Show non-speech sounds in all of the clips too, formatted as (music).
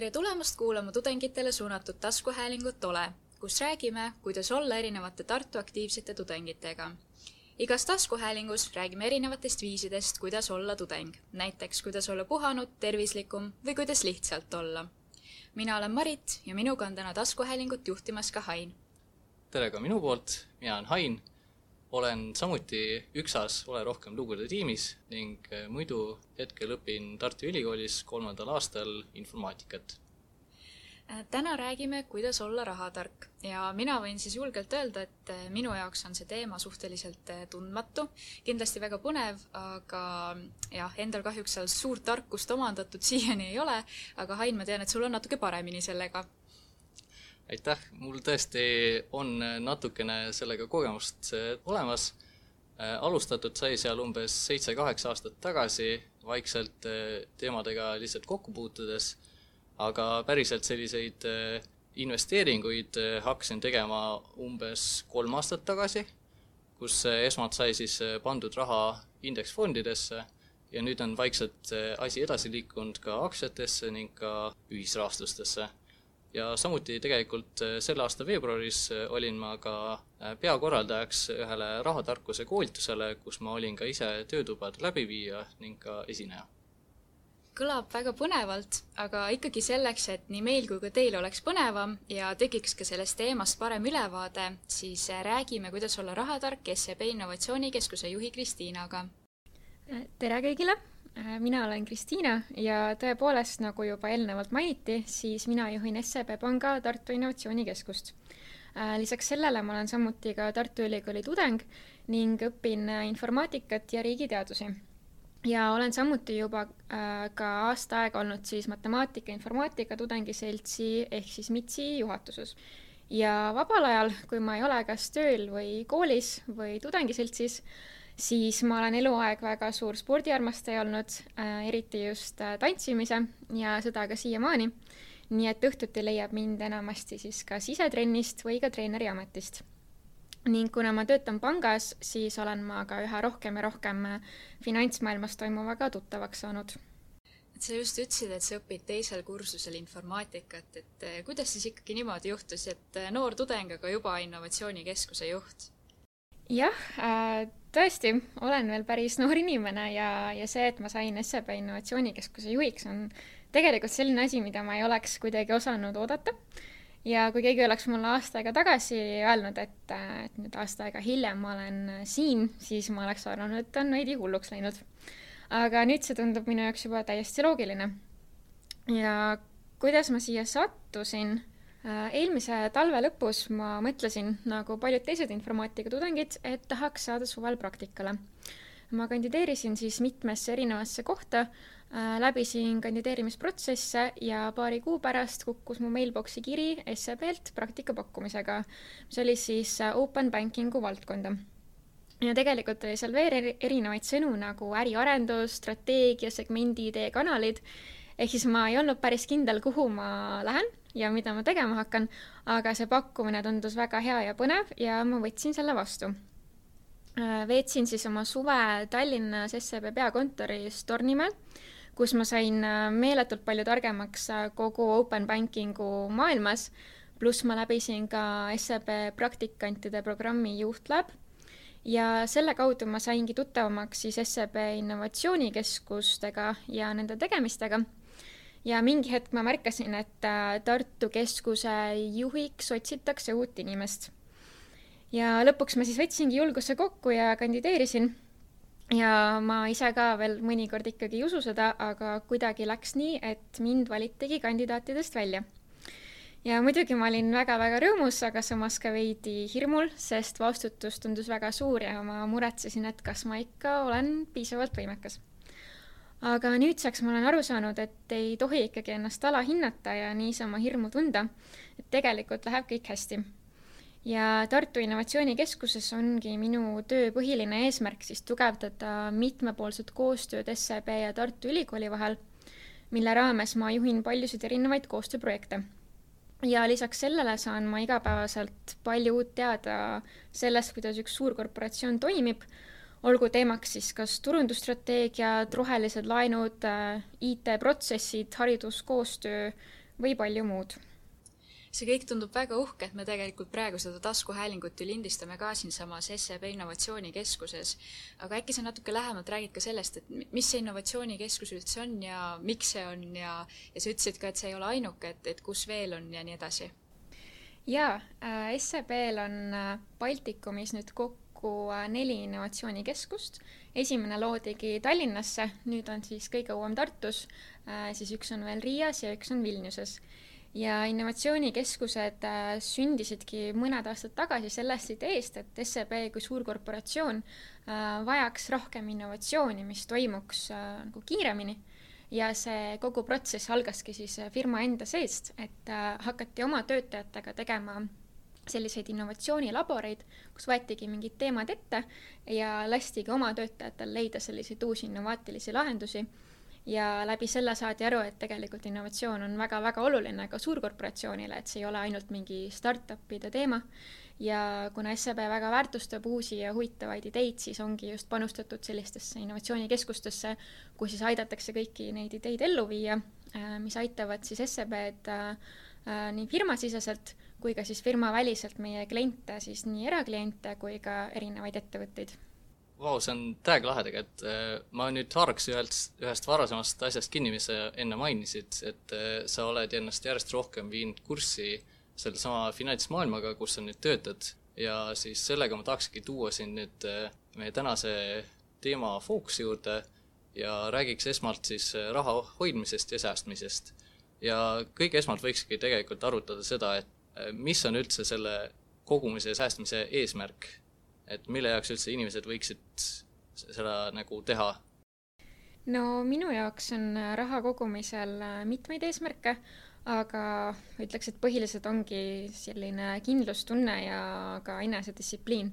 tere tulemast kuulama tudengitele suunatud taskuhäälingut Ole, kus räägime, kuidas olla erinevate Tartu aktiivsete tudengitega. igas taskuhäälingus räägime erinevatest viisidest, kuidas olla tudeng, näiteks kuidas olla puhanud, tervislikum või kuidas lihtsalt olla. mina olen Marit ja minuga on täna taskuhäälingut juhtimas ka Hain. tere ka minu poolt, mina olen Hain olen samuti Üksas Ole rohkem lugude tiimis ning eh, muidu hetkel õpin Tartu Ülikoolis kolmandal aastal informaatikat. Äh, täna räägime, kuidas olla rahatark ja mina võin siis julgelt öelda, et äh, minu jaoks on see teema suhteliselt äh, tundmatu, kindlasti väga põnev, aga jah, endal kahjuks seal suurt tarkust omandatud (laughs) siiani ei ole, aga Hain, ma tean, et sul on natuke paremini sellega aitäh, mul tõesti on natukene sellega kogemust olemas. Alustatud sai seal umbes seitse-kaheksa aastat tagasi, vaikselt äh, teemadega lihtsalt kokku puutudes, aga päriselt selliseid äh, investeeringuid hakkasin tegema umbes kolm aastat tagasi, kus esmalt sai siis pandud raha indeksfondidesse ja nüüd on vaikselt asi edasi liikunud ka aktsiatesse ning ka ühisrahastustesse ja samuti tegelikult äh, selle aasta veebruaris äh, olin ma ka äh, peakorraldajaks ühele rahatarkuse koolitusele, kus ma olin ka ise töötubade läbiviija ning ka esineja. kõlab väga põnevalt, aga ikkagi selleks, et nii meil kui ka teil oleks põnevam ja tekiks ka sellest teemast parem ülevaade, siis räägime, kuidas olla rahatark SEB Innovatsioonikeskuse juhi Kristiinaga. tere kõigile mina olen Kristiina ja tõepoolest, nagu juba eelnevalt mainiti, siis mina juhin SEB Panga Tartu Innovatsioonikeskust. Äh, lisaks sellele ma olen samuti ka Tartu Ülikooli tudeng ning õpin äh, informaatikat ja riigiteadusi. ja olen samuti juba ka aasta aega olnud siis matemaatika informaatika tudengiseltsi ehk siis MITS-i juhatuses ja vabal ajal, kui ma ei ole kas tööl või koolis või tudengiseltsis, siis ma olen eluaeg väga suur spordiarmastaja olnud äh,, eriti just äh, tantsimise ja seda ka siiamaani. nii et õhtuti leiab mind enamasti siis kas sisetrennist või ka treeneri ametist. ning kuna ma töötan pangas, siis olen ma ka üha rohkem ja rohkem äh, finantsmaailmas toimuvaga tuttavaks saanud sa just ütlesid, et sa õpid teisel kursusel informaatikat, et kuidas siis ikkagi niimoodi juhtus, et noor tudeng, aga juba innovatsioonikeskuse juht? Jah äh,, tõesti, olen veel päris noor inimene ja, ja see, et ma sain SEB Innovatsioonikeskuse juhiks, on tegelikult selline asi, mida ma ei oleks kuidagi osanud oodata. ja kui keegi oleks mulle aasta aega tagasi öelnud, et, et nüüd aasta aega hiljem ma olen siin, siis ma oleks arvanud, et on veidi hulluks läinud. aga nüüd see tundub minu jaoks juba täiesti loogiline. ja kuidas ma siia sattusin Äh, eelmise talve lõpus ma mõtlesin, nagu paljud teised informaatika tudengid, et tahaks saada suvel praktikale. ma kandideerisin siis mitmesse erinevasse kohta, äh, läbisin kandideerimisprotsesse ja paari kuu pärast kukkus mu mailbox'i kiri SEB-lt praktika pakkumisega, mis oli siis äh, open banking'u valdkonda. Ja tegelikult oli seal veel erinevaid sõnu nagu äriarendus, strateegia, segmendiidee, kanalid, ehk siis ma ei olnud päris kindel, kuhu ma lähen ja mida ma tegema hakkan, aga see pakkumine tundus väga hea ja põnev ja ma võtsin selle vastu. Äh, veetsin siis oma suve Tallinnas SEB peakontoris Tornimäel, kus ma sain äh, meeletult palju targemaks äh, kogu open banking'u maailmas, pluss ma läbisin ka SEB praktikantide programmi Juhtlab ja selle kaudu ma saingi tuttavamaks siis SEB innovatsioonikeskustega ja nende tegemistega ja mingi hetk ma märkasin, et äh, Tartu Keskuse juhiks otsitakse uut inimest. ja lõpuks ma siis võtsingi julguse kokku ja kandideerisin. ja ma ise ka veel mõnikord ikkagi ei usu seda, aga kuidagi läks nii, et mind valitigi kandidaatidest välja. ja muidugi ma olin väga-väga rõõmus, aga samas ka veidi hirmul, sest vastutus tundus väga suur ja ma muretsesin, et kas ma ikka olen piisavalt võimekas aga nüüdseks ma olen aru saanud, et ei tohi ikkagi ennast alahinnata ja niisama hirmu tunda, et tegelikult läheb kõik hästi. ja Tartu Innovatsioonikeskuses ongi minu töö põhiline eesmärk siis tugevdada mitmepoolset koostööd SEB ja Tartu Ülikooli vahel, mille raames ma juhin paljusid erinevaid koostööprojekte ja lisaks sellele saan ma igapäevaselt palju uut teada sellest, kuidas üks suurkorporatsioon toimib olgu teemaks siis kas turundusstrateegiad, rohelised laenud, äh, IT-protsessid, hariduskoostöö või palju muud see kõik tundub väga uhke, et me tegelikult praegu seda taskuhäälingut ju lindistame ka siinsamas SEB Innovatsioonikeskuses. aga äkki sa natuke lähemalt räägid ka sellest, et mis see innovatsioonikeskus üldse on ja miks see on ja, ja sa ütlesid ka, et see ei ole ainuke, et, et kus veel on ja nii edasi? jaa äh,, SEB-l on äh, Baltikumis nüüd kokku äh, neli innovatsioonikeskust. esimene loodigi Tallinnasse, nüüd on siis kõige uuem Tartus äh,, siis üks on veel Riias ja üks on Vilniuses ja innovatsioonikeskused äh, sündisidki mõned aastad tagasi sellest ideest, et SEB kui suurkorporatsioon vajaks rohkem innovatsiooni, mis toimuks nagu kiiremini. ja see kogu protsess algaski siis firma enda seest, et hakati oma töötajatega tegema selliseid innovatsioonilaboreid, kus võetigi mingid teemad ette ja lastigi oma töötajatel leida selliseid uusi innovaatilisi lahendusi ja läbi selle saadi aru, et tegelikult innovatsioon on väga-väga oluline ka suurkorporatsioonile, et see ei ole ainult mingi startup'ide teema. ja kuna SEB väga väärtustab uusi ja huvitavaid ideid, siis ongi just panustatud sellistesse innovatsioonikeskustesse, kus siis aidatakse kõiki neid ideid ellu viia, äh, mis aitavad siis SEB-d äh, äh, nii firmasiseselt kui ka siis firmaväliselt meie kliente, siis nii erakliente kui ka erinevaid ettevõtteid Vau, see on täiega lahe tegelikult. Äh, ma nüüd haaraks ühelt, ühest varasemast asjast kinni, mis sa enne mainisid, et äh, sa oled ennast järjest rohkem viinud kurssi sellesama finantsmaailmaga, kus sa nüüd töötad ja siis sellega ma tahakski tuua sind nüüd äh, meie tänase teema fookuse juurde ja räägiks esmalt siis raha hoidmisest ja säästmisest. ja kõige esmalt võikski tegelikult arutada seda, et mis on üldse selle kogumise ja säästmise eesmärk et mille jaoks üldse inimesed võiksid seda nagu teha? no minu jaoks on äh, raha kogumisel äh, mitmeid eesmärke, aga ütleks, et põhilised ongi selline kindlustunne ja ka enesedistsipliin.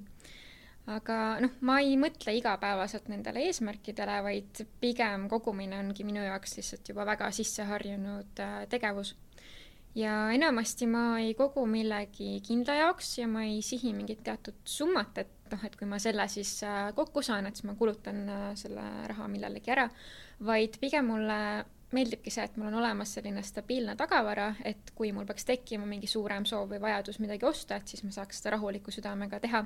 aga noh, ma ei mõtle igapäevaselt nendele eesmärkidele, vaid pigem kogumine ongi minu jaoks lihtsalt juba väga sisse harjunud äh, tegevus ja enamasti ma ei kogu millegi kindla jaoks ja ma ei sihi mingit teatud summat, et noh, et kui ma selle siis äh, kokku saan, et siis ma kulutan äh, selle raha millelegi ära, vaid pigem mulle meeldibki see, et mul on olemas selline stabiilne tagavara, et kui mul peaks tekkima mingi suurem soov või vajadus midagi osta, et siis ma saaks seda rahuliku südamega teha.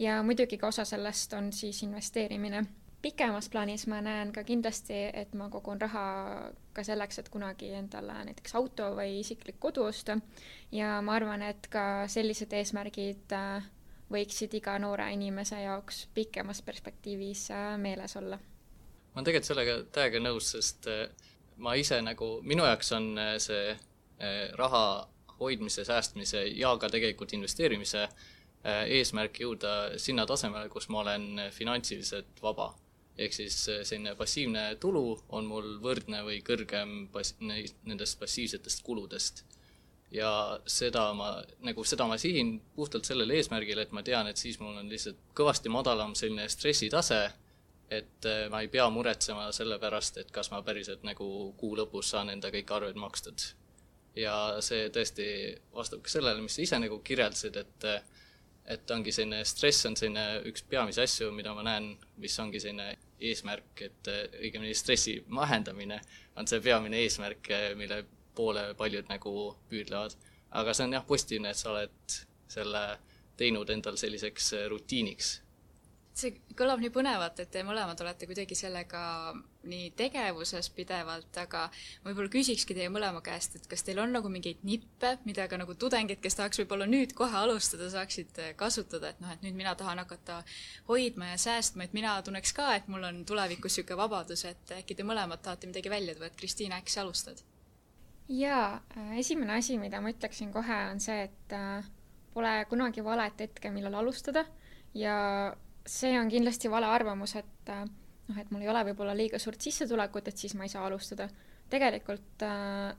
ja muidugi ka osa sellest on siis investeerimine pikemas plaanis ma näen ka kindlasti, et ma kogun raha ka selleks, et kunagi endale näiteks auto või isiklik kodu osta. ja ma arvan, et ka sellised eesmärgid äh, võiksid iga noore inimese jaoks pikemas perspektiivis äh, meeles olla. ma olen tegelikult sellega täiega nõus, sest äh, ma ise nagu, minu jaoks on see raha hoidmise, säästmise ja ka tegelikult investeerimise eesmärk jõuda sinna tasemele, kus ma olen finantsiliselt vaba ehk siis äh, selline passiivne tulu on mul võrdne või kõrgem pass-, nendest passiivsetest kuludest. ja seda ma, nagu seda ma sihin puhtalt sellel eesmärgil, et ma tean, et siis mul on lihtsalt kõvasti madalam selline stressitase, et äh, ma ei pea muretsema selle pärast, et kas ma päriselt nagu kuu lõpus saan enda kõik arved makstud. ja see tõesti vastab ka sellele, mis sa ise nagu kirjeldasid, et äh, et ongi selline stress on selline üks peamisi asju, mida ma näen, mis ongi selline eesmärk, et õigemini stressi mahendamine on see peamine eesmärk, mille poole paljud nagu püüdlevad. aga see on jah positiivne, et sa oled selle teinud endal selliseks rutiiniks see kõlab nii põnevalt, et te mõlemad olete kuidagi sellega nii tegevuses pidevalt, aga võib-olla küsikski teie mõlema käest, et kas teil on nagu mingeid nippe, mida ka nagu tudengid, kes tahaks võib-olla nüüd kohe alustada, saaksid kasutada, et noh, et nüüd mina tahan hakata hoidma ja säästma, et mina tunneks ka, et mul on tulevikus niisugune vabadus, et äkki te mõlemad tahate midagi välja tuua, et Kristiina, äkki sa alustad? jaa, esimene asi, mida ma ütleksin kohe, on see, et äh, pole kunagi valet hetke, millal alustada ja see on kindlasti vale arvamus, et äh, noh, et mul ei ole võib-olla liiga suurt sissetulekut, et siis ma ei saa alustada. tegelikult äh,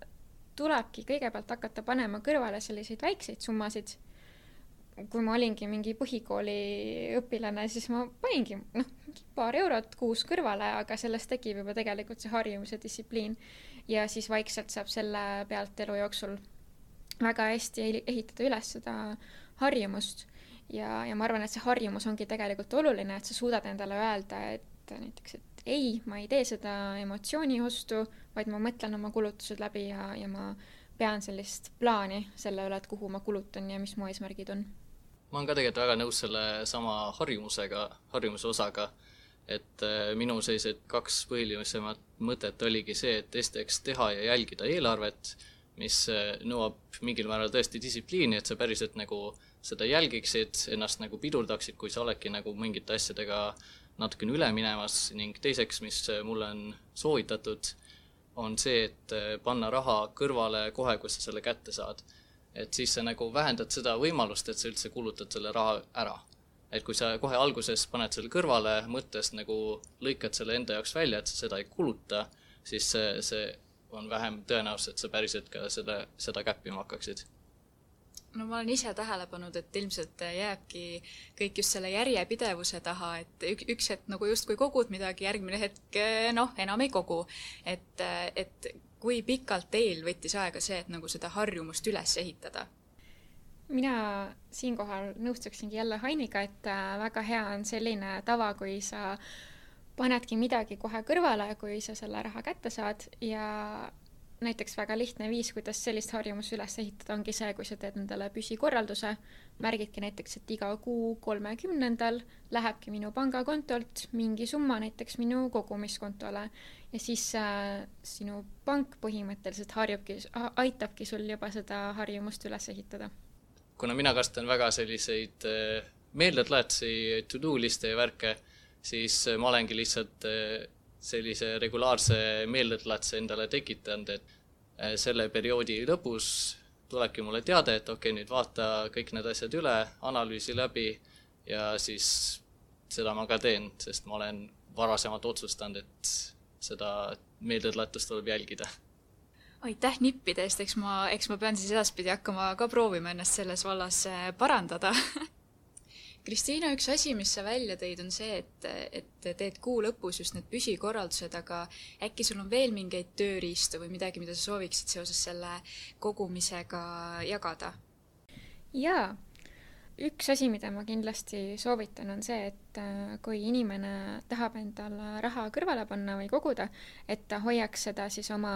tulebki kõigepealt hakata panema kõrvale selliseid väikseid summasid. kui ma olingi mingi põhikooli õpilane, siis ma paningi noh, paar eurot kuus kõrvale, aga sellest tekib juba tegelikult see harjumus ja distsipliin. ja siis vaikselt saab selle pealt elu jooksul väga hästi ehitada üles seda harjumust ja, ja ma arvan, et see harjumus ongi tegelikult oluline, et sa suudad endale öelda, et näiteks, et ei, ma ei tee seda emotsiooni ostu, vaid ma mõtlen oma kulutused läbi ja, ja ma pean sellist plaani selle üle, et kuhu ma kulutan ja mis mu eesmärgid on. ma olen ka tegelikult väga nõus selle sama harjumusega, harjumuse osaga, et äh, minu sellised kaks põhilisemat mõtet oligi see, et esiteks teha ja jälgida eelarvet, mis äh, nõuab mingil määral tõesti distsipliini, et sa päriselt nagu seda jälgiksid, ennast nagu pidurdaksid, kui sa oledki nagu mingite asjadega natukene üle minemas ning teiseks, mis mulle on soovitatud, on see, et eh, panna raha kõrvale kohe, kui sa selle kätte saad. et siis sa nagu vähendad seda võimalust, et sa üldse kulutad selle raha ära. et kui sa kohe alguses paned selle kõrvale, mõttes nagu lõikad selle enda jaoks välja, et sa seda ei kuluta, siis see, see on vähem tõenäosus, et sa päriselt ka selle, seda käppima hakkaksid no ma olen ise tähele pannud, et ilmselt jääbki kõik just selle järjepidevuse taha, et ük, üks hetk nagu justkui kogud midagi, järgmine hetk noh, enam ei kogu. et, et kui pikalt teil võttis aega see, et nagu seda harjumust üles ehitada? mina siinkohal nõustuksingi jälle Hainiga, et äh, väga hea on selline tava, kui sa panedki midagi kohe kõrvale, kui sa selle raha kätte saad ja näiteks väga lihtne viis, kuidas sellist harjumust üles ehitada, ongi see, kui sa teed endale püsikorralduse, märgidki näiteks, et iga kuu kolmekümnendal lähebki minu pangakontolt mingi summa näiteks minu kogumiskontole ja siis äh, sinu pank põhimõtteliselt harjubki, aitabki sul juba seda harjumust üles ehitada. kuna mina kasutan väga selliseid äh, meeldetuletusi, to-do liste ja värke, siis äh, ma olengi lihtsalt äh, sellise regulaarse meeldetuletuse endale tekitanud, et äh, selle perioodi lõpus tulebki mulle teade, et okei okay,, nüüd vaata kõik need asjad üle, analüüsi läbi ja siis seda ma ka teen, sest ma olen varasemalt otsustanud, et seda meeldetuletust tuleb jälgida. aitäh nippide eest, eks ma, eks ma pean siis edaspidi hakkama ka proovima ennast selles vallas äh, parandada (laughs) Kristiina, üks asi, mis sa välja tõid, on see, et, et teed kuu lõpus just need püsikorraldused, aga äkki sul on veel mingeid tööriistu või midagi, mida sa sooviksid seoses selle kogumisega jagada? jaa üks asi, mida ma kindlasti soovitan, on see, et äh, kui inimene tahab endale raha kõrvale panna või koguda, et ta hoiaks seda siis oma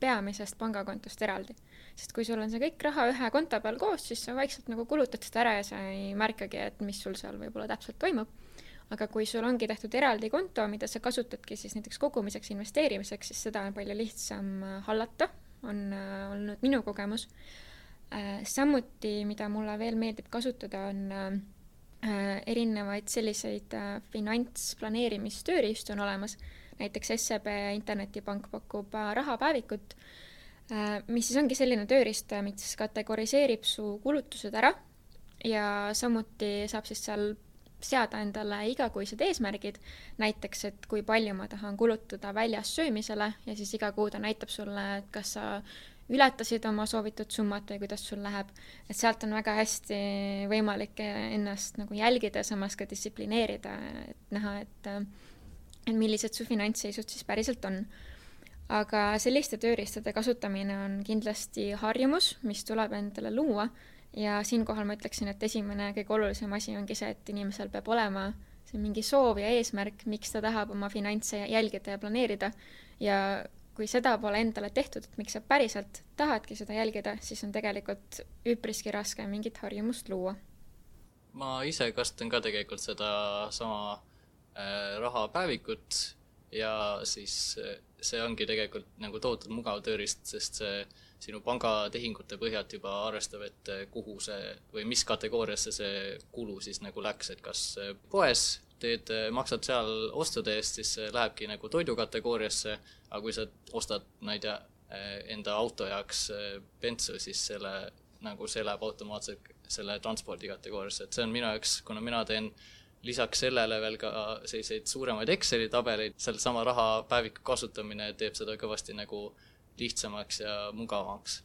peamisest pangakontost eraldi. Sest kui sul on see kõik raha ühe konto peal koos, siis sa vaikselt nagu kulutad seda ära ja sa ei märkagi, et mis sul seal võib-olla täpselt toimub. aga kui sul ongi tehtud eraldi konto, mida sa kasutadki siis näiteks kogumiseks, investeerimiseks, siis seda on palju lihtsam hallata, on äh, olnud minu kogemus. Äh, samuti, mida mulle veel meeldib kasutada, on äh, erinevaid selliseid äh, finantsplaneerimistööriistu on olemas, näiteks SEB Internetipank pakub rahapäevikut, mis siis ongi selline tööriist, mis kategoriseerib su kulutused ära ja samuti saab siis seal seada endale igakuised eesmärgid, näiteks et kui palju ma tahan kulutada väljas söömisele ja siis iga kuu ta näitab sulle, et kas sa ületasid oma soovitud summat või kuidas sul läheb, et sealt on väga hästi võimalik ennast nagu jälgida samas ka distsiplineerida, et näha, et et millised su finantsseisud siis päriselt on. Aga selliste tööriistade kasutamine on kindlasti harjumus, mis tuleb endale luua. Ja siinkohal ma ütleksin, et esimene kõige olulisem asi ongi see, et inimesel peab olema see mingi soov ja eesmärk, miks ta tahab oma finantse jälgida ja planeerida. Ja kui seda pole endale tehtud, et miks sa päriselt tahadki seda jälgida, siis on tegelikult üpriski raske mingit harjumust luua. ma ise kasutan ka tegelikult sedasama äh, rahapäevikut ja siis äh, see ongi tegelikult nagu tohutult mugav tööriist, sest see sinu pangatehingute põhjalt juba arvestab, et äh, kuhu see või mis kategooriasse see kulu siis nagu läks, et kas äh, poes teed, maksad seal ostude eest, siis see lähebki nagu toidu kategooriasse, aga kui sa ostad, ma ei tea, enda auto jaoks bensu, siis selle, nagu see läheb automaatselt selle transpordi kategooriasse, et see on minu jaoks, kuna mina teen lisaks sellele veel ka selliseid suuremaid Exceli tabeleid, sellesama rahapäeviku kasutamine teeb seda kõvasti nagu lihtsamaks ja mugavamaks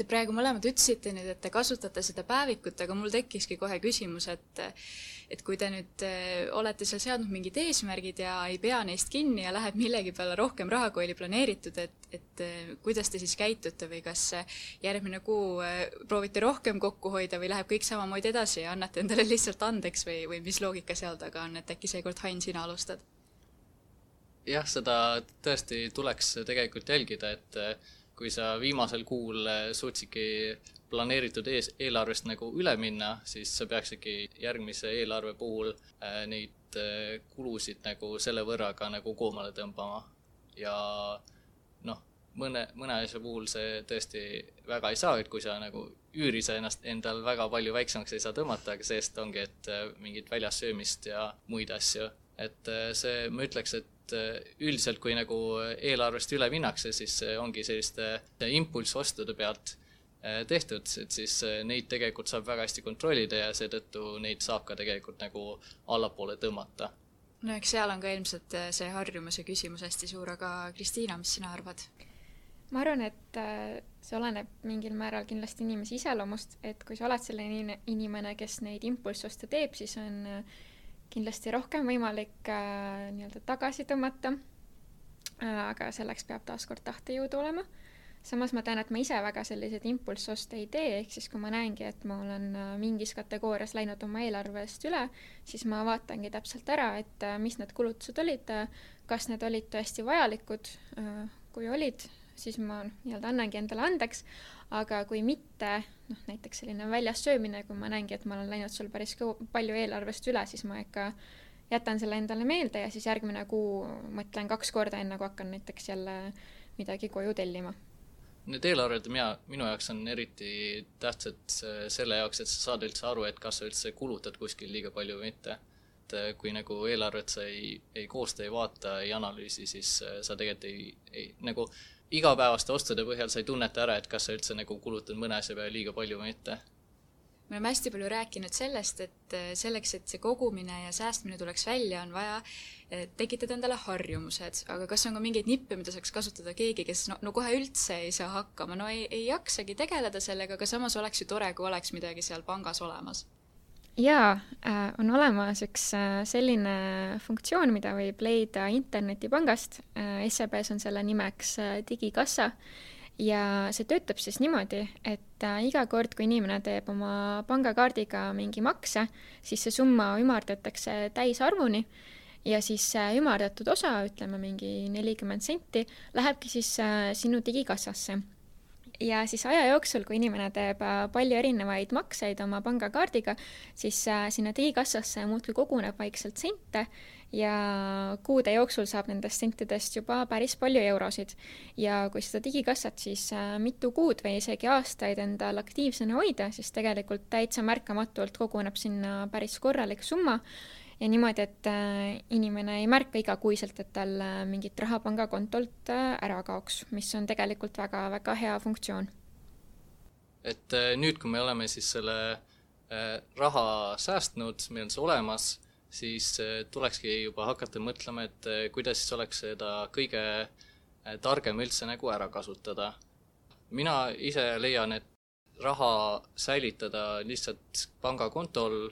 Te praegu mõlemad ütlesite nüüd, et te kasutate seda päevikut, aga mul tekkiski kohe küsimus, et et kui te nüüd äh, olete seal seadnud mingid eesmärgid ja ei pea neist kinni ja läheb millegi peale rohkem raha, kui oli planeeritud, et, et äh, kuidas te siis käitute või kas järgmine kuu proovite rohkem kokku hoida või läheb kõik samamoodi edasi ja annate endale lihtsalt andeks või, või mis loogika seal taga on, et äkki seekord, Hain, sina alustad? jah, seda tõesti tuleks tegelikult jälgida, et kui sa viimasel kuul suutsidki planeeritud ees, eelarvest nagu üle minna, siis sa peaksidki järgmise eelarve puhul äh, neid äh, kulusid nagu selle võrra ka nagu koomale tõmbama. ja noh, mõne, mõne asja puhul see tõesti väga ei saa, et kui sa nagu üüri sa ennast endal väga palju väiksemaks ei saa tõmmata, aga see-eest ongi, et äh, mingit väljas söömist ja muid asju. et see, ma ütleks, et üldiselt, kui nagu eelarvest üle minnakse, siis see ongi selliste impulssostude pealt Äh, tehtud, et siis äh, neid tegelikult saab väga hästi kontrollida ja seetõttu neid saab ka tegelikult nagu allapoole tõmmata. no eks seal on ka ilmselt äh, see harjumuse küsimus hästi suur, aga Kristiina, mis sina arvad? ma arvan, et see oleneb mingil määral kindlasti inimese iseloomust, et kui sa oled selline inimene, kes neid impulssoste teeb, siis on kindlasti rohkem võimalik nii-öelda tagasi tõmmata. aga selleks peab taaskord tahtejõudu olema samas ma tean, et ma ise väga selliseid impulssoste ei tee, ehk siis kui ma näengi, et ma olen äh, mingis kategoorias läinud oma eelarvest üle, siis ma vaatangi täpselt ära, et äh, mis need kulutused olid, äh, kas need olid tõesti vajalikud, kui olid, siis ma nii-öelda annangi endale andeks, aga kui mitte, noh näiteks selline väljas söömine, kui ma näengi, et ma olen läinud sul päris palju eelarvest üle, siis ma ikka jätan selle endale meelde ja siis järgmine kuu mõtlen kaks korda, enne kui hakkan näiteks jälle midagi koju tellima Need eelarved mina, minu jaoks on eriti tähtsad selle jaoks, et sa saad üldse aru, et kas sa üldse kulutad kuskil liiga palju või mitte. et äh, kui nagu eelarvet sa ei, ei koosta, ei vaata, ei analüüsi, siis äh, sa tegelikult ei, ei nagu igapäevaste ostude põhjal sa ei tunneta ära, et kas sa üldse nagu kulutad mõne asja peale liiga palju või mitte? Me oleme hästi palju rääkinud sellest, et äh, selleks, et see kogumine ja säästmine tuleks välja, on vaja äh, tekitada endale harjumused, aga kas on ka mingeid nippe, mida saaks kasutada keegi, kes no, no kohe üldse ei saa hakkama, no ei, ei jaksagi tegeleda sellega, aga samas oleks ju tore, kui oleks midagi seal pangas olemas? Jaa, äh, on olemas üks selline funktsioon, mida võib leida internetipangast, SEB-s on selle nimeks digikassa. Ja see töötab siis niimoodi, et äh, iga kord, kui inimene teeb oma pangakaardiga mingi makse, siis see summa ümardatakse täisarvuni ja siis see ümardatud osa, ütleme mingi nelikümmend senti, lähebki siis äh, sinu digikassasse ja siis aja jooksul, kui inimene teeb äh, palju erinevaid makseid oma pangakaardiga, siis sinna digikassasse muudkui koguneb vaikselt sente ja kuude jooksul saab nendest sentidest juba päris palju eurosid. ja kui seda digikassat siis äh, mitu kuud või isegi aastaid endal aktiivsena hoida, siis tegelikult täitsa märkamatult koguneb sinna päris korralik summa ja niimoodi, et äh, inimene ei märka igakuiselt, et tal äh, mingit raha pangakontolt ära kaoks, mis on tegelikult väga-väga hea funktsioon. et nüüd, kui me oleme siis selle raha säästnud, meil on see olemas siis äh, tulekski juba hakata mõtlema, et äh, kuidas siis oleks seda kõige äh, targem üldse nagu ära kasutada. mina ise leian, et raha säilitada lihtsalt pangakontol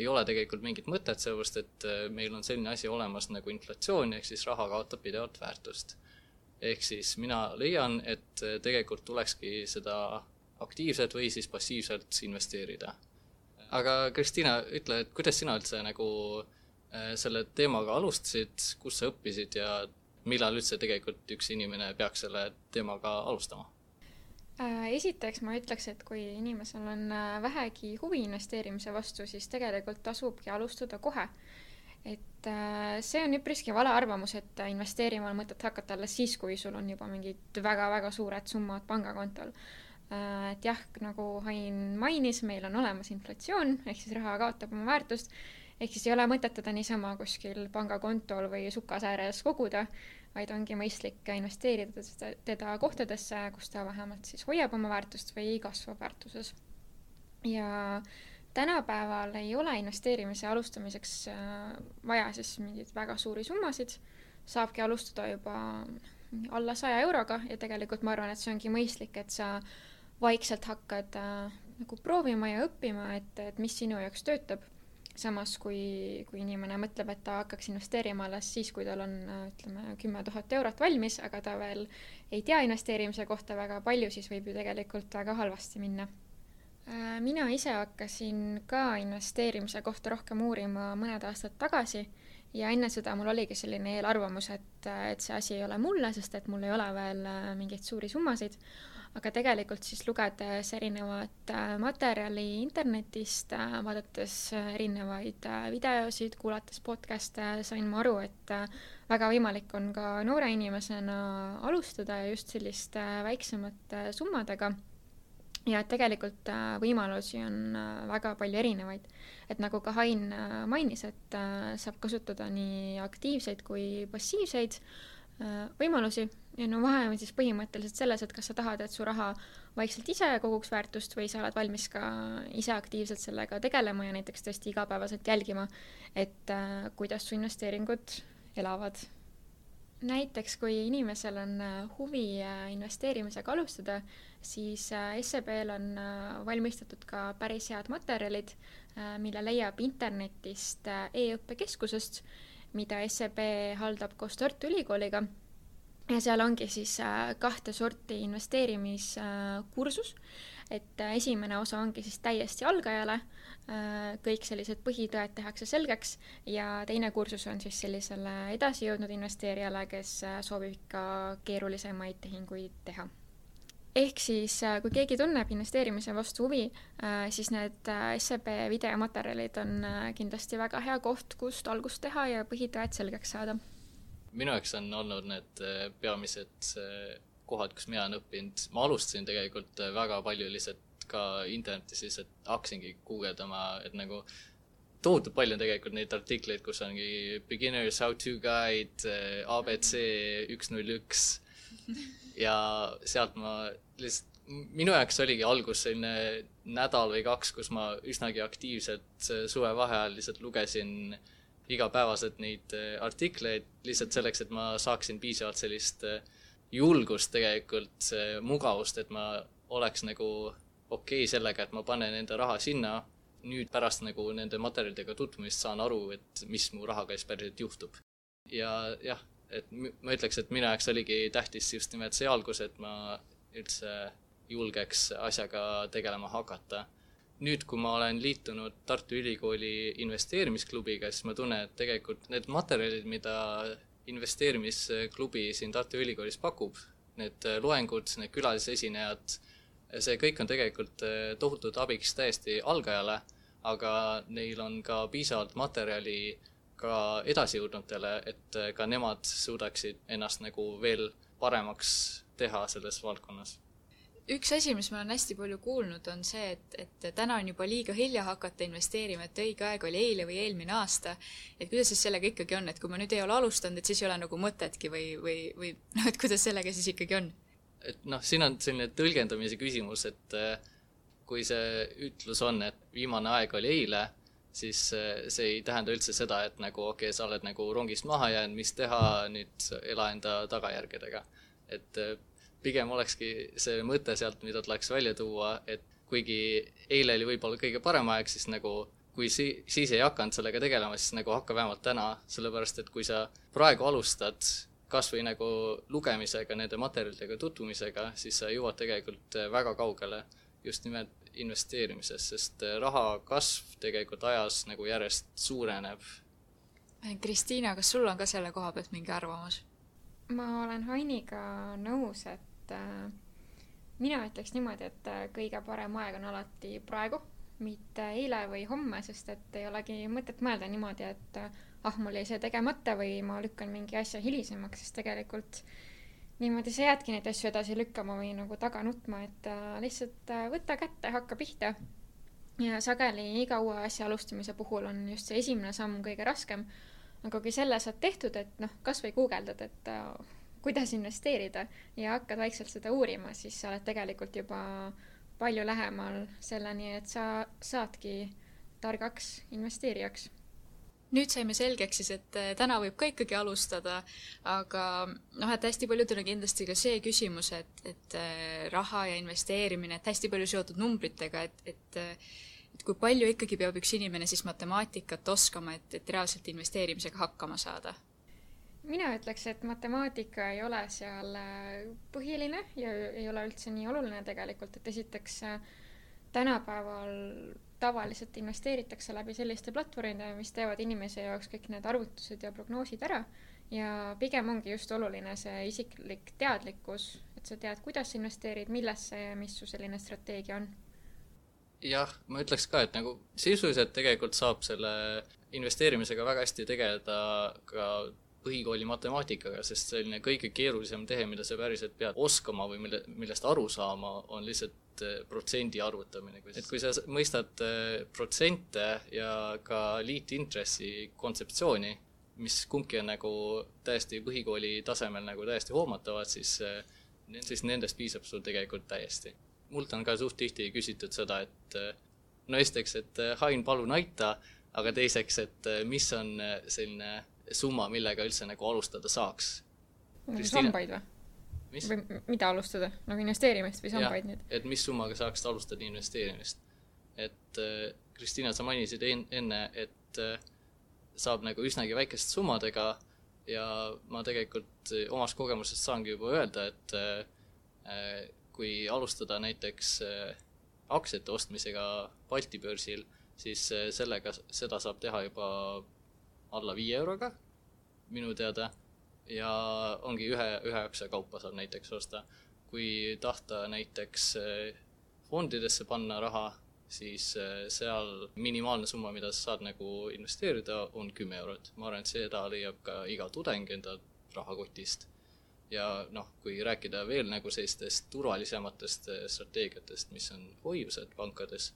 ei ole tegelikult mingit mõtet, sellepärast et meil on selline asi olemas nagu inflatsioon, ehk siis raha kaotab pidevalt väärtust. ehk siis mina leian, et tegelikult tulekski seda aktiivselt või siis passiivselt investeerida aga Kristina, ütle, et kuidas sina üldse nagu äh, selle teemaga alustasid, kus sa õppisid ja millal üldse tegelikult üks inimene peaks selle teemaga alustama? Äh, esiteks ma ütleks, et kui inimesel on äh, vähegi huvi investeerimise vastu, siis tegelikult tasubki alustada kohe. et see on üpriski vale arvamus, et investeerima on mõtet hakata alles siis, kui sul on juba mingid väga-väga suured summad pangakontol Äh, et jah, nagu Hain mainis, meil on olemas inflatsioon, ehk siis raha kaotab oma väärtust, ehk siis ei ole mõtet teda niisama kuskil pangakontol või sukas ääres koguda, vaid ongi mõistlik investeerida teda, teda kohtadesse, kus ta vähemalt siis hoiab oma väärtust või kasvab väärtuses. ja tänapäeval ei ole investeerimise alustamiseks äh, vaja siis mingeid väga suuri summasid, saabki alustada juba alla saja euroga ja tegelikult ma arvan, et see ongi mõistlik, et sa vaikselt hakkad äh, nagu proovima ja õppima, et, et mis sinu jaoks töötab. Samas kui, kui inimene mõtleb, et ta hakkaks investeerima alles siis, kui tal on ütleme, kümme tuhat eurot valmis, aga ta veel ei tea investeerimise kohta väga palju, siis võib ju tegelikult väga halvasti minna äh,. mina ise hakkasin ka investeerimise kohta rohkem uurima mõned aastad tagasi ja enne seda mul oligi selline eelarvamus, et, et see asi ei ole mulle, sest et mul ei ole veel äh, mingeid suuri summasid, aga tegelikult siis lugedes erinevat äh, materjali internetist, äh, vaadates erinevaid videosid, kuulates podcast'e, sain ma aru, et väga võimalik on ka noore inimesena alustada just selliste väiksemate summadega ja et tegelikult äh, võimalusi on äh, väga palju erinevaid. et nagu ka Hain äh, mainis, et saab kasutada nii aktiivseid kui passiivseid võimalusi ja no vahe on siis põhimõtteliselt selles, et kas sa tahad, et su raha vaikselt ise koguks väärtust või sa oled valmis ka ise aktiivselt sellega tegelema ja näiteks tõesti igapäevaselt jälgima, et kuidas su investeeringud elavad näiteks kui inimesel on huvi investeerimisega alustada, siis äh, SEB-l on äh, valmistatud ka päris head materjalid, äh, mille leiab internetist e-õppekeskusest, mida SEB haldab koos Tartu Ülikooliga. Ja seal ongi siis kahte sorti investeerimiskursus, et esimene osa ongi siis täiesti algajale, kõik sellised põhitõed tehakse selgeks ja teine kursus on siis sellisele edasijõudnud investeerijale, kes soovib ikka keerulisemaid tehinguid teha ehk siis, äh, kui keegi tunneb investeerimise vastu huvi, äh, siis need äh, SEB videomaterjalid on kindlasti väga hea koht, kust algust teha ja põhitõed selgeks saada. Minu jaoks on olnud need peamised kohad, kus mina olen õppinud, ma alustasin tegelikult väga palju lihtsalt ka internetis lihtsalt hakkasingi guugeldama, et nagu tohutult palju on tegelikult neid artikleid, kus ongi beginners how to guide, abc üks null üks. Ja sealt ma lihtsalt, minu jaoks oligi algus selline nädal või kaks, kus ma üsnagi aktiivselt suvevaheajal lihtsalt lugesin igapäevaselt neid äh, artikleid lihtsalt selleks, et ma saaksin piisavalt sellist äh, julgust tegelikult, mugavust, et ma oleks nagu okei okay sellega, et ma panen enda raha sinna, nüüd pärast nagu nende materjalidega tutvumist saan aru, et mis mu rahaga siis päriselt juhtub. ja jah, et ma ütleks, et minu jaoks oligi tähtis just nimelt see algus, et ma üldse julgeks asjaga tegelema hakata. Nüüd, kui ma olen liitunud Tartu Ülikooli investeerimisklubiga, siis ma tunnen, et tegelikult need materjalid, mida investeerimisklubi siin Tartu Ülikoolis pakub, need loengud, need külalisesinejad, see kõik on tegelikult tohutult abiks täiesti algajale, aga neil on ka piisavalt materjali ka edasijõudnutele, et äh, ka nemad suudaksid ennast nagu veel paremaks teha selles valdkonnas üks asi, mis ma olen hästi palju kuulnud, on see, et, et täna on juba liiga hilja hakata investeerima, et õige aeg oli eile või eelmine aasta. et kuidas siis sellega ikkagi on, et kui ma nüüd ei ole alustanud, et siis ei ole nagu mõtetki või, või, või noh, et kuidas sellega siis ikkagi on? et noh, siin on selline tõlgendamise küsimus, et äh, kui see ütlus on, et viimane aeg oli eile, siis äh, see ei tähenda üldse seda, et nagu okei okay,, sa oled nagu rongist maha jäänud, mis teha, nüüd ela enda tagajärgedega. et äh, pigem olekski see mõte sealt, mida tuleks välja tuua, et kuigi eile oli võib-olla kõige parem aeg, siis nagu kui si-, siis ei hakanud sellega tegelema, siis nagu hakka vähemalt täna, sellepärast et kui sa praegu alustad kas või nagu lugemisega, nende materjalidega tutvumisega, siis sa jõuad tegelikult äh, väga kaugele just nimelt investeerimises, sest äh, raha kasv tegelikult ajas nagu järjest suureneb. Kristiina, kas sul on ka selle koha pealt mingi arvamus? ma olen Hainiga nõus, et äh, mina ütleks niimoodi, et äh, kõige parem aeg on alati praegu, mitte eile või homme, sest et ei olegi mõtet mõelda niimoodi, et äh, ah, mul jäi see tegemata või ma lükkan mingi asja hilisemaks, sest tegelikult niimoodi sa jäädki neid asju edasi lükkama või nagu taga nutma, et lihtsalt võta kätte, hakka pihta. ja sageli iga uue asja alustamise puhul on just see esimene samm kõige raskem. aga kui selle saad tehtud, et noh, kasvõi guugeldad, et kuidas investeerida ja hakkad vaikselt seda uurima, siis sa oled tegelikult juba palju lähemal selleni, et sa saadki targaks investeerijaks nüüd saime selgeks siis, et äh, täna võib ka ikkagi alustada, aga noh, et hästi paljudel on kindlasti ka see küsimus, et, et äh, raha ja investeerimine, et hästi palju seotud numbritega, et, et äh, et kui palju ikkagi peab üks inimene siis matemaatikat oskama, et, et reaalselt investeerimisega hakkama saada? Mina ütleks, et matemaatika ei ole seal põhiline ja ei ole üldse nii oluline tegelikult, et esiteks tänapäeval tavaliselt investeeritakse läbi selliste platvormide, mis teevad inimese jaoks kõik need arvutused ja prognoosid ära ja pigem ongi just oluline see isiklik teadlikkus, et sa tead, kuidas sa investeerid, millesse ja mis su selline strateegia on. jah, ma ütleks ka, et nagu sisuliselt tegelikult saab selle investeerimisega väga hästi tegeleda ka põhikooli matemaatikaga, sest selline kõige keerulisem tehe, mida sa päriselt pead oskama või mille, millest aru saama, on lihtsalt eh, protsendi arvutamine. et kui sa mõistad eh, protsente ja ka liitintressi kontseptsiooni, mis kumbki on nagu täiesti põhikooli tasemel nagu täiesti hoomatavad, siis, eh, siis nendest piisab sul tegelikult täiesti. mult on ka suht tihti küsitud seda, et no esiteks, et Hain, palun aita, aga teiseks, et mis on selline summa, millega üldse nagu alustada saaks. nagu sambaid või? või mida alustada, nagu investeerimist või sambaid nüüd? et mis summaga saaks alustada investeerimist. et äh, Kristiina, sa mainisid en-, enne, et äh, saab nagu üsnagi väikeste summadega ja ma tegelikult äh, omast kogemusest saangi juba öelda, et kui alustada näiteks aktsiate ostmisega Balti börsil, siis sellega, seda saab teha juba alla viie euroga minu teada ja ongi ühe, ühe aktsia kaupa saab näiteks osta. kui tahta näiteks eh, fondidesse panna raha, siis eh, seal minimaalne summa, mida sa saad nagu investeerida, on kümme eurot. ma arvan, et seda leiab ka iga tudeng enda rahakotist. ja noh, kui rääkida veel nagu sellistest turvalisematest eh, strateegiatest, mis on hoiused pankades,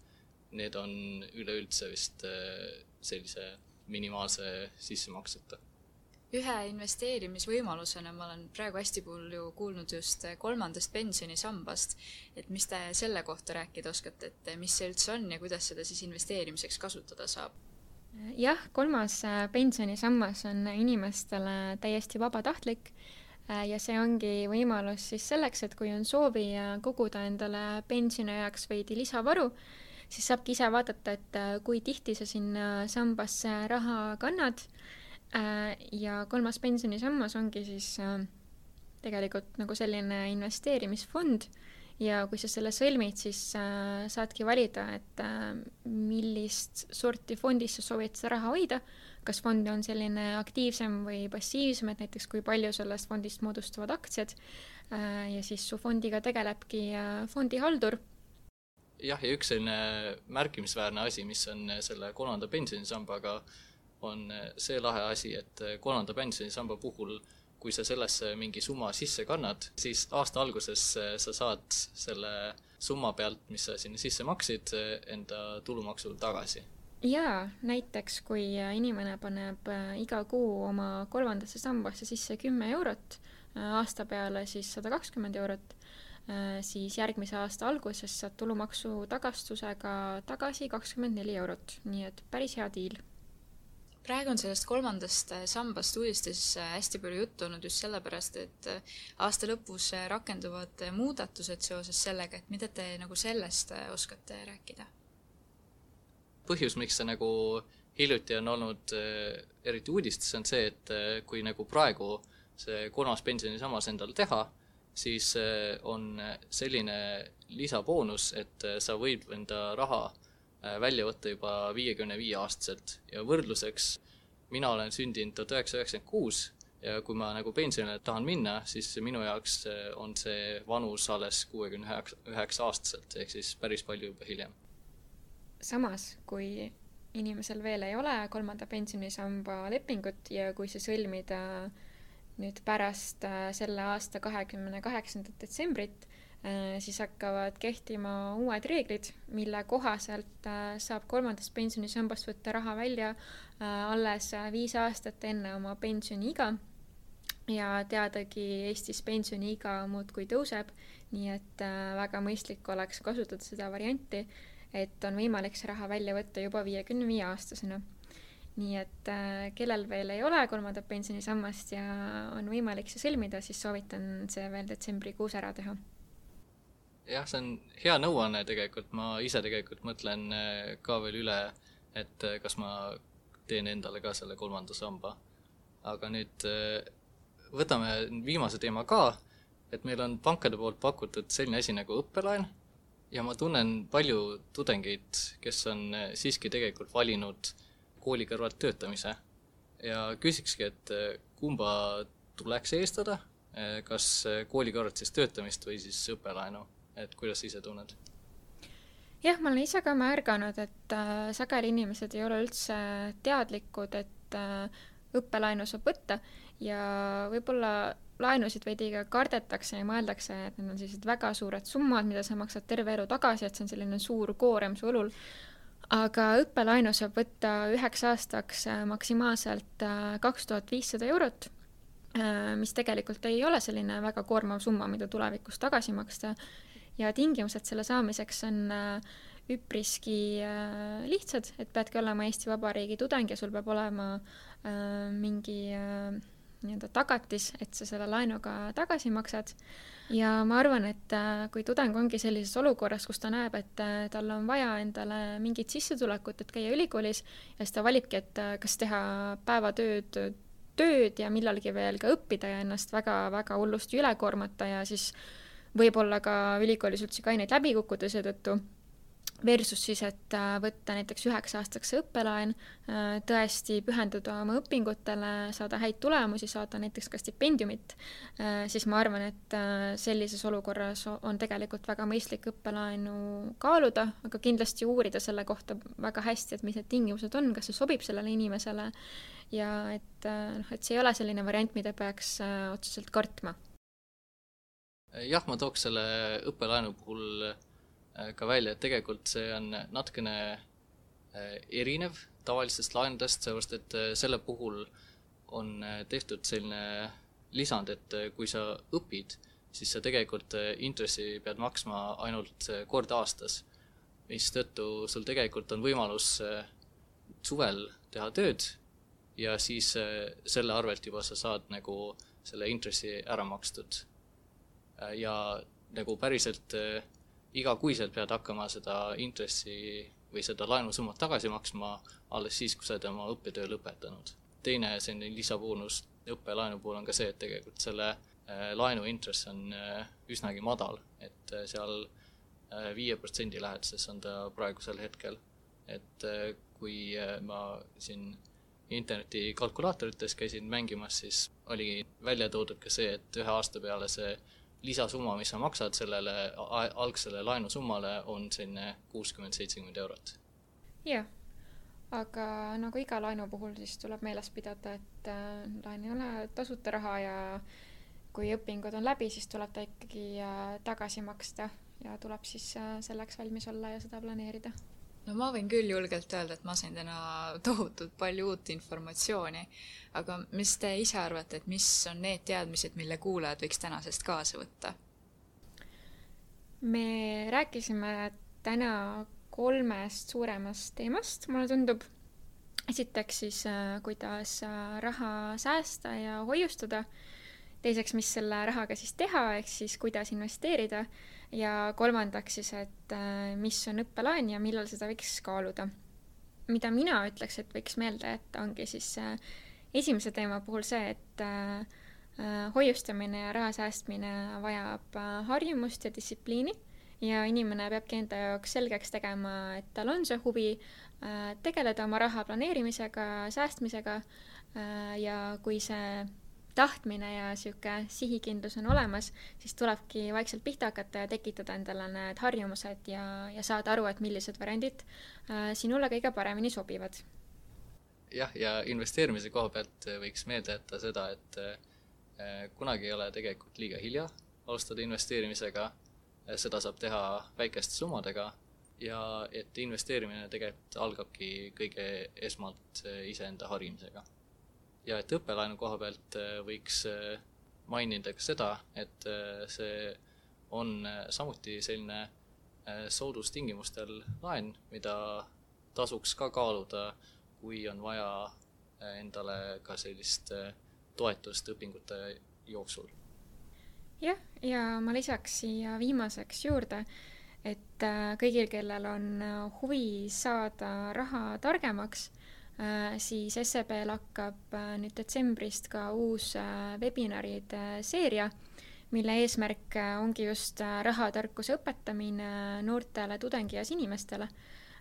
need on üleüldse vist sellise minimaalse sissemakseta ühe investeerimisvõimalusena ma olen praegu hästi palju kuulnud just kolmandast pensionisambast, et mis te selle kohta rääkida oskate, et mis see üldse on ja kuidas seda siis investeerimiseks kasutada saab? jah, kolmas äh, pensionisammas on inimestele täiesti vabatahtlik äh, ja see ongi võimalus siis selleks, et kui on soovi koguda endale pensioniajaks veidi lisavaru, siis saabki ise vaadata, et äh, kui tihti sa sinna sambasse raha kannad. Äh, ja kolmas pensionisammas ongi siis äh, tegelikult nagu selline investeerimisfond. Ja kui sa selle sõlmid, siis äh, saadki valida, et millist sorti fondis sa soovid seda raha hoida, kas fond on selline aktiivsem või passiivsem, et näiteks kui palju sellest fondist moodustavad aktsiad. Ja siis su fondiga tegelebki fondihaldur jah, ja üks selline märkimisväärne asi, mis on selle kolmanda pensionisambaga äh, on see lahe asi, et kolmanda pensionisamba puhul kui sa sellesse mingi summa sisse kannad, siis aasta alguses sa saad selle summa pealt, mis sa sinna sisse maksid, enda tulumaksu tagasi. jaa, näiteks kui inimene paneb iga kuu oma kolmandasse sambasse sisse kümme eurot, aasta peale siis sada kakskümmend eurot, siis järgmise aasta alguses saad tulumaksu tagastusega tagasi kakskümmend neli eurot, nii et päris hea diil praegu on sellest kolmandast äh, sambast uudistes äh, hästi palju juttu olnud just sellepärast, et äh, aasta lõpus rakenduvad muudatused seoses sellega, et mida te nagu sellest oskate rääkida? põhjus, miks see nagu hiljuti on olnud eriti uudistes, on see, et kui nagu praegu see kolmas pensionisammas endale teha, siis on selline lisaboonus, et sa võid enda raha Äh, välja võtta juba viiekümne viie aastaselt ja võrdluseks mina olen sündinud tuhat üheksasada üheksakümmend kuus ja kui ma nagu pensionile tahan minna, siis minu jaoks äh, on see vanus alles kuuekümne üheksa aastaselt, ehk siis päris palju juba hiljem. samas, kui inimesel veel ei ole kolmanda pensionisamba lepingut ja kui see sõlmida nüüd pärast äh, selle aasta kahekümne kaheksandat detsembrit, Äh, siis hakkavad kehtima uued reeglid, mille kohaselt äh, saab kolmandast pensionisambast võtta raha välja alles viis aastat enne oma pensioniiga. ja teadagi, Eestis pensioniiga muudkui tõuseb, nii et väga mõistlik oleks kasutada seda varianti, et on võimalik see raha välja võtta juba viiekümne viie aastasena nii et äh, kellel veel ei ole kolmandat pensionisammast ja on võimalik see sõlmida, siis soovitan see veel detsembrikuus ära teha. Jah, see on hea nõuanne tegelikult, ma ise tegelikult mõtlen äh, ka veel üle, et äh, kas ma teen endale ka selle kolmanda samba. aga nüüd äh, võtame viimase teema ka, et meil on pankade poolt pakutud selline asi nagu õppelaen. Ja ma tunnen palju tudengeid, kes on siiski tegelikult valinud kooli kõrvalt töötamise ja küsikski, et kumba tuleks eestada, kas kooli kõrvalt siis töötamist või siis õppelaenu, et kuidas sa ise tunned? jah, ma olen ise ka märganud, et äh, sageli inimesed ei ole üldse teadlikud, et äh, õppelaenu saab võtta ja võib-olla laenusid veidi ka kardetakse ja mõeldakse, et need on sellised väga suured summad, mida sa maksad terve elu tagasi, et see on selline suur koorem su õlul. Aga õppelaenu saab võtta üheks aastaks äh, maksimaalselt äh, kaks tuhat viissada eurot, äh, mis tegelikult ei ole selline väga koormav summa, mida tulevikus tagasi maksta. Ja tingimused selle saamiseks on üpriski lihtsad, et peadki olema Eesti Vabariigi tudeng ja sul peab olema mingi nii-öelda tagatis, et sa selle laenuga tagasi maksad. ja ma arvan, et kui tudeng ongi sellises olukorras, kus ta näeb, et tal on vaja endale mingit sissetulekut, et käia ülikoolis ja siis ta valibki, et kas teha päevatööd, tööd ja millalgi veel ka õppida ja ennast väga-väga hullusti üle koormata ja siis võib-olla ka ülikoolis üldse ka aineid läbi kukkuda seetõttu, versus siis, et äh, võtta näiteks üheks aastaks õppelaen, äh, tõesti pühenduda oma õpingutele, saada häid tulemusi, saada näiteks ka stipendiumit, äh, siis ma arvan, et sellises olukorras on tegelikult väga mõistlik õppelaenu kaaluda, aga kindlasti uurida selle kohta väga hästi, et mis need tingimused on, kas see sobib sellele inimesele ja et noh, et see ei ole selline variant, mida peaks otseselt kartma. Jah, ma tooks selle õppelaenu puhul ka välja, et tegelikult see on natukene äh, erinev tavalistest laenudest, sellepärast et äh, selle puhul on tehtud selline lisand, et kui sa õpid, siis sa tegelikult intressi pead maksma ainult kord aastas, mistõttu sul tegelikult on võimalus suvel teha tööd ja siis selle arvelt juba sa saad nagu selle intressi ära makstud. Äh, ja nagu päriselt äh, igakuiselt pead hakkama seda intressi või seda laenusummat tagasi maksma alles siis, kui sa oled oma õppetöö lõpetanud. teine selline lisaboonus õppelaenu puhul on ka see, et tegelikult selle äh, laenu intress on üsnagi madal, et seal viie protsendi läheduses on ta praegusel hetkel. et kui ma siin interneti kalkulaatorites käisin mängimas, siis oli välja toodud ka see, et ühe aasta peale see lisasumma, mis sa maksad sellele algsele laenusummale, on selline kuuskümmend, seitsekümmend eurot. jah, aga nagu iga laenu puhul, siis tuleb meeles pidada, et äh, laen ei ole tasuta raha ja kui õpingud on läbi, siis tuleb ta ikkagi äh, tagasi maksta ja tuleb siis äh, selleks valmis olla ja seda planeerida no ma võin küll julgelt öelda, et ma sain täna tohutult palju uut informatsiooni, aga mis te ise arvate, et mis on need teadmised, mille kuulajad võiks tänasest kaasa võtta? me rääkisime täna kolmest suuremast teemast, mulle tundub. esiteks siis, äh, kuidas äh, raha säästa ja hoiustada. teiseks, mis selle rahaga siis teha, ehk siis kuidas investeerida ja kolmandaks siis, et äh, mis on õppelaen ja millal seda võiks kaaluda. mida mina ütleks, et võiks meelde jätta, ongi siis äh, esimese teema puhul see, et äh, hoiustamine ja raha säästmine vajab harjumust ja distsipliini ja inimene peabki enda jaoks selgeks tegema, et tal on see huvi tegeleda oma raha planeerimisega, säästmisega ja kui see tahtmine ja sihuke sihikindlus on olemas, siis tulebki vaikselt pihta hakata ja tekitada endale need harjumused ja, ja saada aru, et millised variandid äh, sinule kõige paremini sobivad. jah, ja investeerimise koha pealt võiks meelde jätta seda, et äh, kunagi ei ole tegelikult liiga hilja alustada investeerimisega, seda saab teha väikeste summadega ja et investeerimine tegelikult algabki kõige esmalt iseenda harimisega ja et õppelaenu koha pealt äh, võiks äh, mainida ka seda, et äh, see on samuti selline soodustingimustel laen, mida tasuks ka kaaluda, kui on vaja endale ka sellist toetust õpingute jooksul. jah, ja ma lisaks siia viimaseks juurde, et kõigil, kellel on huvi saada raha targemaks siis SEB-l hakkab äh, nüüd detsembrist ka uus äh, webinaride seeria, mille eesmärk ongi just rahatarkuse õpetamine noortele tudengieas inimestele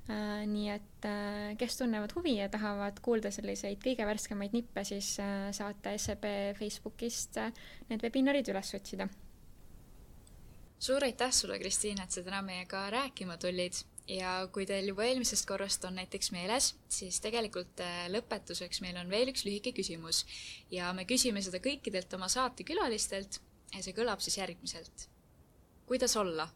Äh, nii et äh, kes tunnevad huvi ja tahavad kuulda selliseid kõige värskemaid nippe, siis äh, saate SEB Facebookist need webinarid üles otsida. suur aitäh sulle, Kristiina, et sa täna meiega rääkima tulid ja kui teil juba eelmisest korrast on näiteks meeles, siis tegelikult lõpetuseks meil on veel üks lühike küsimus ja me küsime seda kõikidelt oma saatekülalistelt ja see kõlab siis järgmiselt. kuidas olla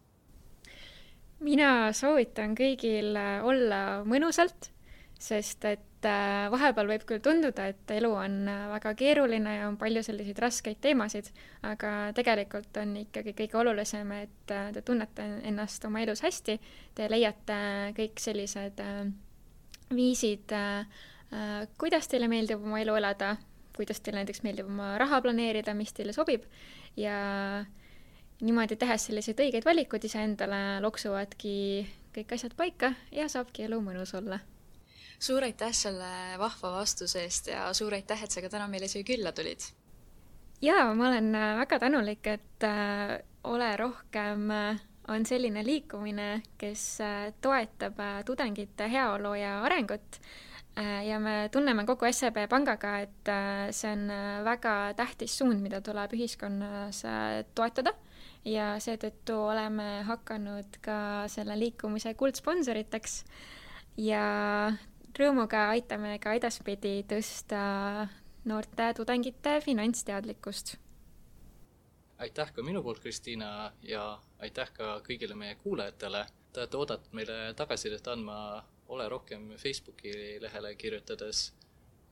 mina soovitan kõigil äh, olla mõnusalt, sest et äh, vahepeal võib küll tunduda, et elu on äh, väga keeruline ja on palju selliseid raskeid teemasid, aga tegelikult on ikkagi kõige olulisem, et te tunnete ennast oma elus hästi, te leiate kõik sellised viisid, kuidas teile meeldib oma elu elada, kuidas teile näiteks meeldib oma raha planeerida, mis teile sobib ja niimoodi tehes selliseid õigeid valikuid iseendale, loksuvadki kõik asjad paika ja saabki elu mõnus olla. Suur aitäh selle vahva vastuse eest ja suur aitäh, et sa ka täna meile siia külla tulid! jaa, ma olen äh, väga tänulik, et äh, Ole rohkem äh, on selline liikumine, kes toetab tudengite heaolu ja arengut. Ja me tunneme kogu SEB pangaga, et see on väga tähtis suund, mida tuleb ühiskonnas toetada. Ja seetõttu oleme hakanud ka selle liikumise kuldsponsoriteks. Ja rõõmuga aitame ka edaspidi tõsta noorte tudengite finantsteadlikkust. aitäh ka minu poolt, Kristiina, ja aitäh ka kõigile meie kuulajatele. Te olete oodatud meile tagasisidet andma Ole rohkem Facebooki lehele kirjutades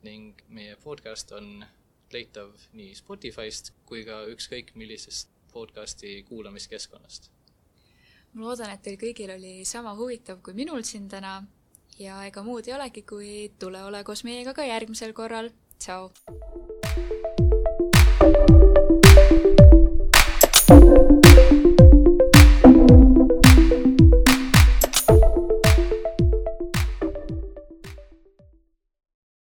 ning meie podcast on leitav nii Spotify'st kui ka ükskõik millisest podcasti kuulamiskeskkonnast. ma loodan, et teil kõigil oli sama huvitav kui minul siin täna ja ega muud ei olegi, kui tule ole koos meiega ka järgmisel korral. tšau!